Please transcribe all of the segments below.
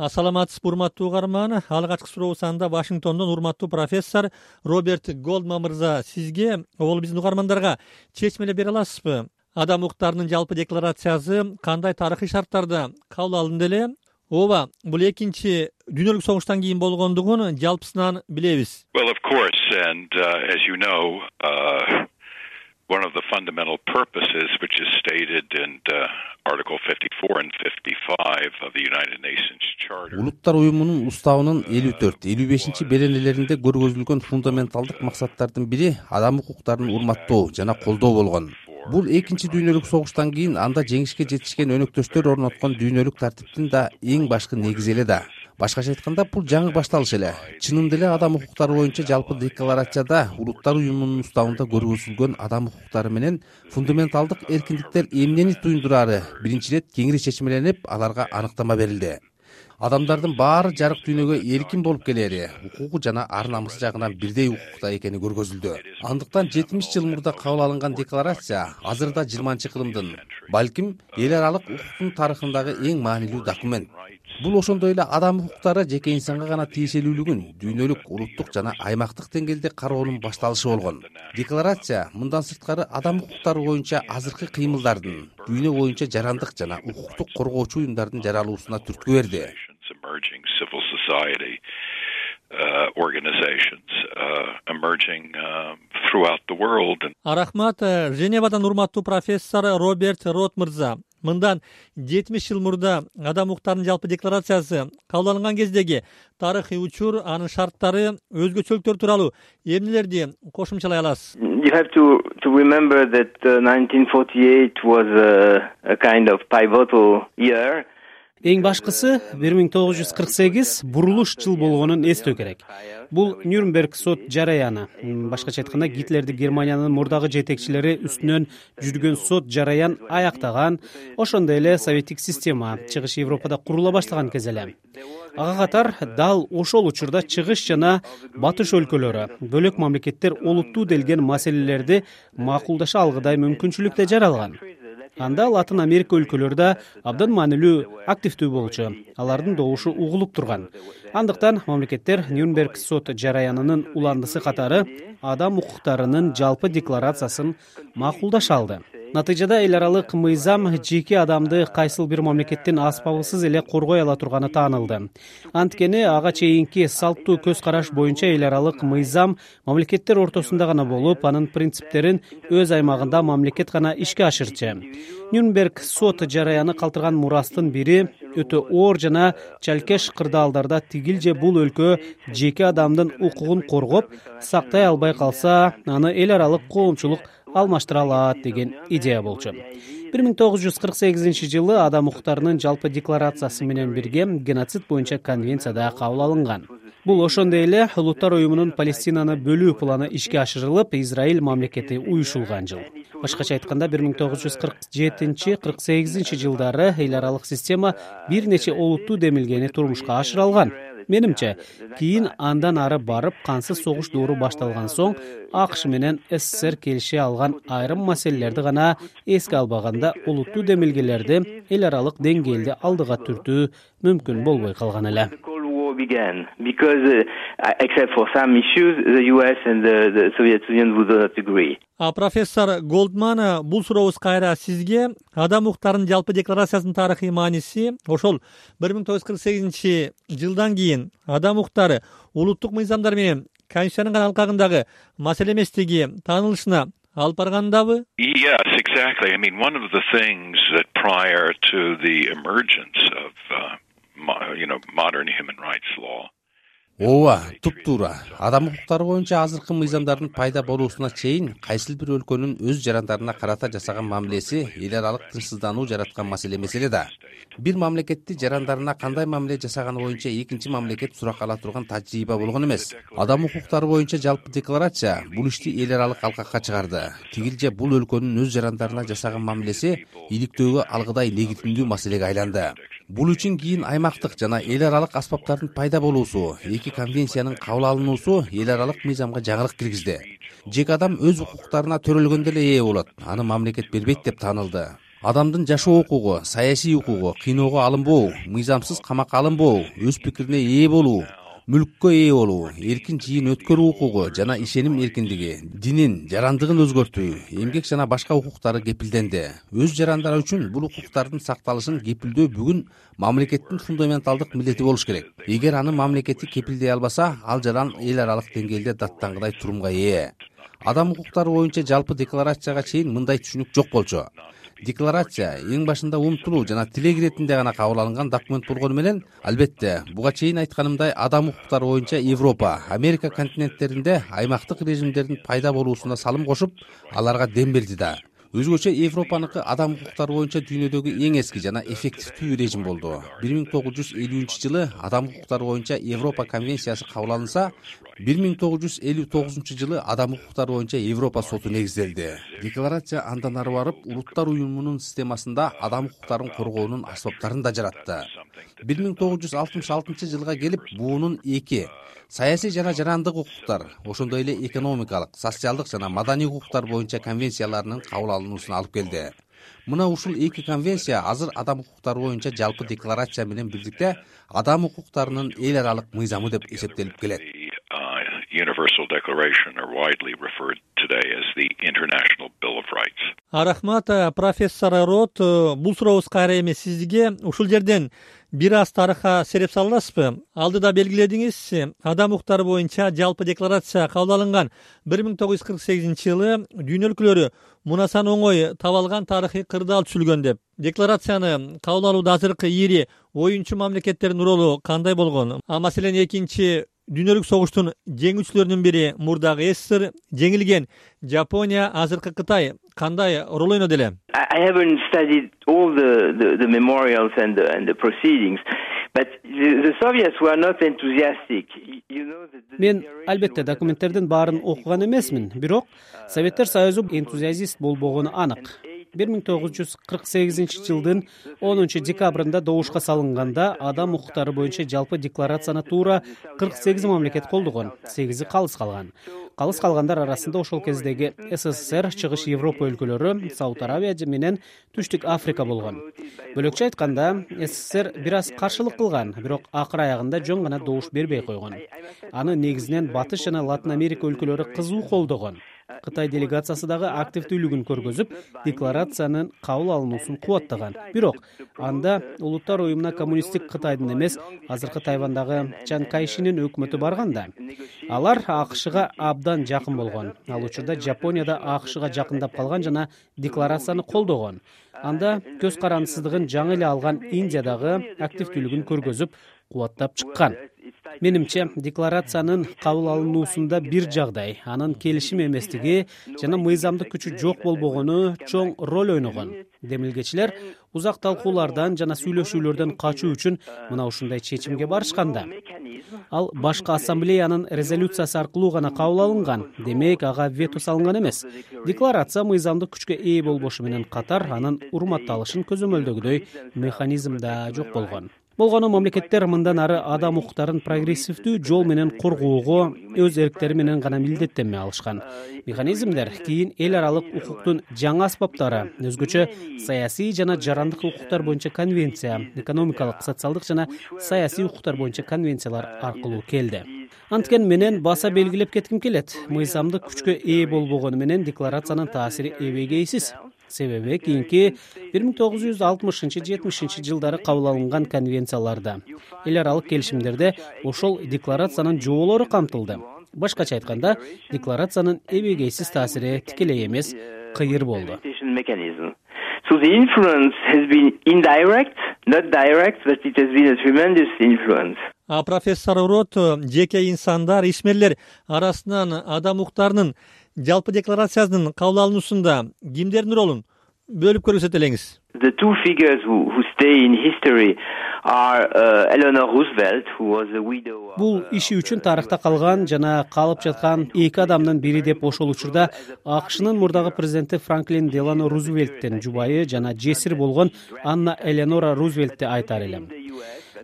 ассаламатсызбы урматтуу угарман. Алгачкы сурообуз анда вашингтондон урматтуу профессор роберт голдман мырза сизге обол биздин угармандарга чечмелеп бере аласызбы? Адам укуктарынын жалпы декларациясы кандай тарыхый шарттарда кабыл алынды эле? Ооба бул экинчи дүйнөлүк согуштан кийин болгондугун жалпысынан билебиз one of the fundamental purposes which is stated in uh, article fifty four and fifty five of the united nations charter. Улуттар уюмунун уставынын элүү төрт элүү бешинчи беренелеринде көргөзүлгөн фундаменталдык максаттардын бири адам укуктарын урматтоо жана колдоо болгон. бул экинчи дүйнөлүк согуштан кийин анда жеңишке жетишкен өнөктөштөр орноткон дүйнөлүк тартиптин да эң башкы негизи эле да башкача айтканда бул жаңы башталыш эле. Чынында эле адам укуктары боюнча жалпы декларацияда улуттар уюмунун уставында көргөзүлгөн адам укуктары менен фундаменталдык эркиндиктер эмнени туюндураары биринчи ирет кеңири чечмеленип аларга аныктама берилди. Адамдардын баары жарык дүйнөгө эркин болуп келери. Укугу жана ар намысы жагынан бирдей укукта экени көргөзүлдү. Андыктан жетимиш жыл мурда кабыл алынган декларация азыр да жыйырманчы кылымдын балким эл аралык укуктун тарыхындагы эң маанилүү документ бул ошондой эле адам укуктары жеке инсанга гана тиешелүүлүгүн дүйнөлүк улуттук жана аймактык деңгээлде кароонун башталышы болгон. Декларация мындан сырткары адам укуктары боюнча азыркы кыймылдардын дүйнө боюнча жарандык жана укуктук коргоочу уюмдардын жаралуусуна түрткү берди. World рахмат женевадан урматтуу профессор роберт рот мырза мындан жетимиш жыл мурда адам укуктарынын жалпы декларациясы кабыл алынган кездеги тарыхый учур анын шарттары өзгөчөлүктөрү тууралуу. Эмнелерди кошумчалай аласыз эң башкысы бир миң тогуз жүз кырк сегиз бурулуш жыл болгонун эстөө керек. Бул нюрнберг сот жараяны. Башкача айтканда гитлерди германиянын мурдагы жетекчилери үстүнөн жүргөн сот жараян аяктаган. Ошондой эле советтик система чыгыш европада курула баштаган кез эле. Ага катар дал ошол учурда чыгыш жана батыш өлкөлөрү бөлөк мамлекеттер олуттуу делген маселелерди макулдаша алгыдай мүмкүнчүлүк да жаралган анда латын америка өлкөлөрү да абдан маанилүү активдүү болчу. Алардын добушу угулуп турган. Андыктан мамлекеттер нюрнберг сот жараянынын уландысы катары адам укуктарынын жалпы декларациясын макулдаша алды натыйжада эл аралык мыйзам жеке адамды кайсыл бир мамлекеттин аспабысыз эле коргой ала турганы таанылды. Анткени ага чейинки салттуу көз караш боюнча эл аралык мыйзам мамлекеттер ортосунда гана болуп анын принциптерин өз аймагында мамлекет гана ишке ашырчу нюрнберг сот жараяны калтырган мурастын бири өтө оор жана чалкеш кырдаалдарда тигил же бул өлкө жеке адамдын укугун коргоп сактай албай калса аны эл аралык коомчулук алмаштыра алат деген идея болчу. Бир миң тогуз жүз кырк сегизинчи жылы адам укуктарынын жалпы декларациясы менен бирге геноцид боюнча конвенция да кабыл алынган. Бул ошондой эле улуттар уюмунун палестинаны бөлүү планы ишке ашырылып израиль мамлекети уюшулган жыл. Башкача айтканда бир миң тогуз жүз кырк жетинчи кырк сегизинчи жылдары эл аралык система бир нече олуттуу демилгени турмушка ашырылган менимче кийин андан ары барып кансыз согуш доору башталган соң акш менен ссср келише алган айрым маселелерди гана эске албаганда олуттуу демилгелерди эл аралык деңгээлде алдыга түртүү мүмкүн болбой калган эле because uh, except for some issues the us and the soviet union would not agree. Профессор голдман бул сурообуз кайра сизге. Адам укуктарынын жалпы декларациясынын тарыхый мааниси ошол бир миң тогуз жүз кырк сегизинчи жылдан кийин адам укуктары улуттук мыйзамдар менен конституциянын гана алкагындагы маселе эместиги таанылышына алып баргандабы? Yes exactly. I mean one of the things that prior to the emergence of uh, you know modern human rights law. Ооба туптуура адам укуктары боюнча азыркы мыйзамдардын пайда болуусуна чейин кайсыл бир өлкөнүн өз жарандарына карата жасаган мамилеси эл аралык тынчсыздануу жараткан маселе эмес эле да. Бир мамлекетти жарандарына кандай мамиле жасаганы боюнча экинчи мамлекет сурак ала турган тажрыйба болгон эмес. Адам укуктары боюнча жалпы декларация бул ишти эл аралык алкакка чыгарды. Тигил же бул өлкөнүн өз жарандарына жасаган мамилеси иликтөөгө алгыдай легитимдүү маселеге айланды бул үчүн кийин аймактык жана эл аралык аспаптардын пайда болуусу эки конвенциянын кабыл алынуусу эл аралык мыйзамга жаңылык киргизди. Жеке адам өз укуктарына төрөлгөндө эле ээ болот. Аны мамлекет бербейт деп таанылды. Адамдын жашоо укугу саясий укугу кыйноого алынбоо мыйзамсыз камакка алынбоо өз пикирине ээ болуу мүлккө ээ болуу эркин жыйын өткөрүү укугу жана ишеним эркиндиги динин жарандыгын өзгөртүү эмгек жана башка укуктары кепилденди өз жарандары үчүн бул укуктардын сакталышын кепилдөө бүгүн мамлекеттин фундаменталдык милдети болуш керек. Эгер аны мамлекети кепилдей албаса ал жаран эл аралык деңгээлде даттангыдай турумга ээ. Адам укуктары боюнча жалпы декларацияга чейин мындай түшүнүк жок болчу декларация. Эң башында умтулуу жана тилек иретинде гана кабыл алынган документ болгону менен албетте буга чейин айтканымдай адам укуктары боюнча европа америка континенттеринде аймактык режимдердин пайда болуусуна салым кошуп аларга дем берди да өзгөчө европаныкы адам укуктары боюнча дүйнөдөгү эң эски жана эффективдүү режим болду. бир миң тогуз жүз элүүнчү жылы адам укуктары боюнча европа конвенциясы кабыл алынса бир миң тогуз жүз элүү тогузунчу жылы адам укуктары боюнча европа соту негизделди. Декларация андан ары барып улуттар уюмунун системасында адам укуктарын коргоонун асбаптарын да жаратты бир миң тогуз жүз алтымыш алтынчы жылга келип буунун эки саясий жана жарандык укуктар ошондой эле экономикалык социалдык жана маданий укуктар боюнча конвенцияларынын кабыл алынуусуна алып келди. Мына ушул эки конвенция азыр адам укуктары боюнча жалпы декларация менен бирдикте адам укуктарынын эл аралык мыйзамы деп эсептелип келет. Universal declaration are widely referred today as the international bill of rights рахмат профессор рот бул сурообуз кайра эми сизге ушул жерден бир аз тарыхка сереп сала аласызбы алдыда белгиледиңиз адам укуктары боюнча жалпы декларация кабыл алынган бир миң тогуз жүз кырк сегизинчи жылы дүйнө өлкөлөрү мунасан оңой таба алган тарыхый кырдаал түзүлгөн деп. Декларацияны кабыл алууда азыркы ири оюнчу мамлекеттердин ролу кандай болгон? А маселен экинчи дүйнөлүк согуштун жеңүүчүлөрүнүн бири мурдагы ссср жеңилген жапония азыркы кытай кандай роль ойноду эле i haven't studied all the memorials and the proceedings but the soviets were not enthusiastic. You know мен албетте документтердин баарын окуган эмесмин бирок советтер союзу энтузиазист болбогону анык. Бир миң тогуз жүз кырк сегизинчи жылдын онунчу декабрында добушка салынганда адам укуктары боюнча жалпы декларацияны туура кырк сегиз мамлекет колдогон сегизи калыс калган калыс калгандар арасында ошол кездеги ссср чыгыш европа өлкөлөрү сауд аравия менен түштүк африка болгон. Бөлөкчө айтканда ссср бир аз каршылык кылган бирок акыр аягында жөн гана добуш бербей койгон. Аны негизинен батыш жана латын америка өлкөлөрү кызуу колдогон кытай делегациясы дагы активдүүлүгүн көргөзүп декларациянын кабыл алынуусун кубаттаган. Бирок анда улуттар уюмуна коммунисттик кытайдын эмес азыркы тайвандагы чан кайшинин өкмөтү барган да алар акшга абдан жакын болгон. Ал учурда жапония да акшга жакындап калган жана декларацияны колдогон. Анда көз карандысыздыгын жаңы эле алган индия дагы активдүүлүгүн көргөзүп кубаттап чыккан менимче декларациянын кабыл алынуусунда бир жагдай. Анын келишим эместиги жана мыйзамдык күчү жок болбогону чоң роль ойногон демилгечилер узак талкуулардан жана сүйлөшүүлөрдөн качуу үчүн мына ушундай чечимге барышкан да ал башкы ассамблеянын резолюциясы аркылуу гана кабыл алынган. Демек ага вето салынган эмес. Декларация мыйзамдык күчкө ээ болбошу менен катар анын урматталышын көзөмөлдөгүдөй механизм да жок болгон болгону мамлекеттер мындан ары адам укуктарын прогрессивдүү жол менен коргоого өз эрктери менен гана милдеттенме алышкан. Механизмдер кийин эл аралык укуктун жаңы аспаптары өзгөчө саясий жана жарандык укуктар боюнча конвенция экономикалык социалдык жана саясий укуктар боюнча конвенциялар аркылуу келди. Анткени менен баса белгилеп кетким келет. Мыйзамдык күчкө ээ болбогону менен декларациянын таасири эбегейсиз себеби кийинки бир миң тогуз жүз алтымышынчы жетимишинчи жылдары кабыл алынган конвенцияларда эл аралык келишимдерде ошол декларациянын жоболору камтылды. Башкача айтканда декларациянын эбегейсиз таасири тикелей эмес кыйыр болду. Профессор рот жеке инсандар ишмерлер арасынан адам укуктарынын жалпы декларациянын кабыл алынуусунда кимдердин ролун бөлүп көрсөтө элеңиз. Бул иши үчүн тарыхта калган жана калып жаткан эки адамдын бири деп ошол учурда акшнын мурдагы президенти франклин делано рузвельттин жубайы жана жесир болгон анна эленора рузвельтти айтар элем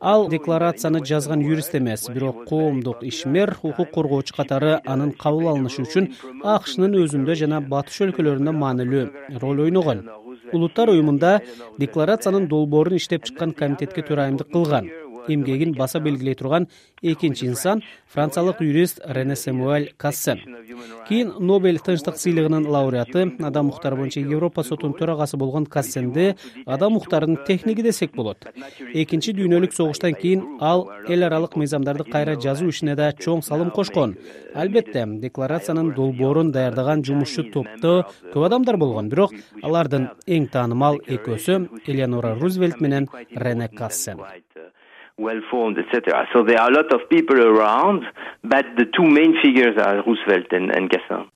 ал декларацияны жазган юрист эмес бирок коомдук ишмер укук коргоочу катары анын кабыл алынышы үчүн акшнын өзүндө жана батыш өлкөлөрүндө маанилүү роль ойногон. Улуттар уюмунда декларациянын долбоорун иштеп чыккан комитетке төрайымдык кылган эмгегин баса белгилей турган экинчи инсан франциялык юрист рене самуэль кассен кийин нобель тынчтык сыйлыгынын лауреаты адам укуктары боюнча европа сотунун төрагасы болгон кассенди адам укуктарынын техниги десек болот. Экинчи дүйнөлүк согуштан кийин ал эл аралык мыйзамдарды кайра жазуу ишине да чоң салым кошкон. Албетте декларациянын долбоорун даярдаган жумушчу топто көп адамдар болгон бирок алардын эң таанымал экөөсү элеонора рузвельт менен рене кассен well formed etc so there are a lot of people around but the two main figures are roosevelt and gassin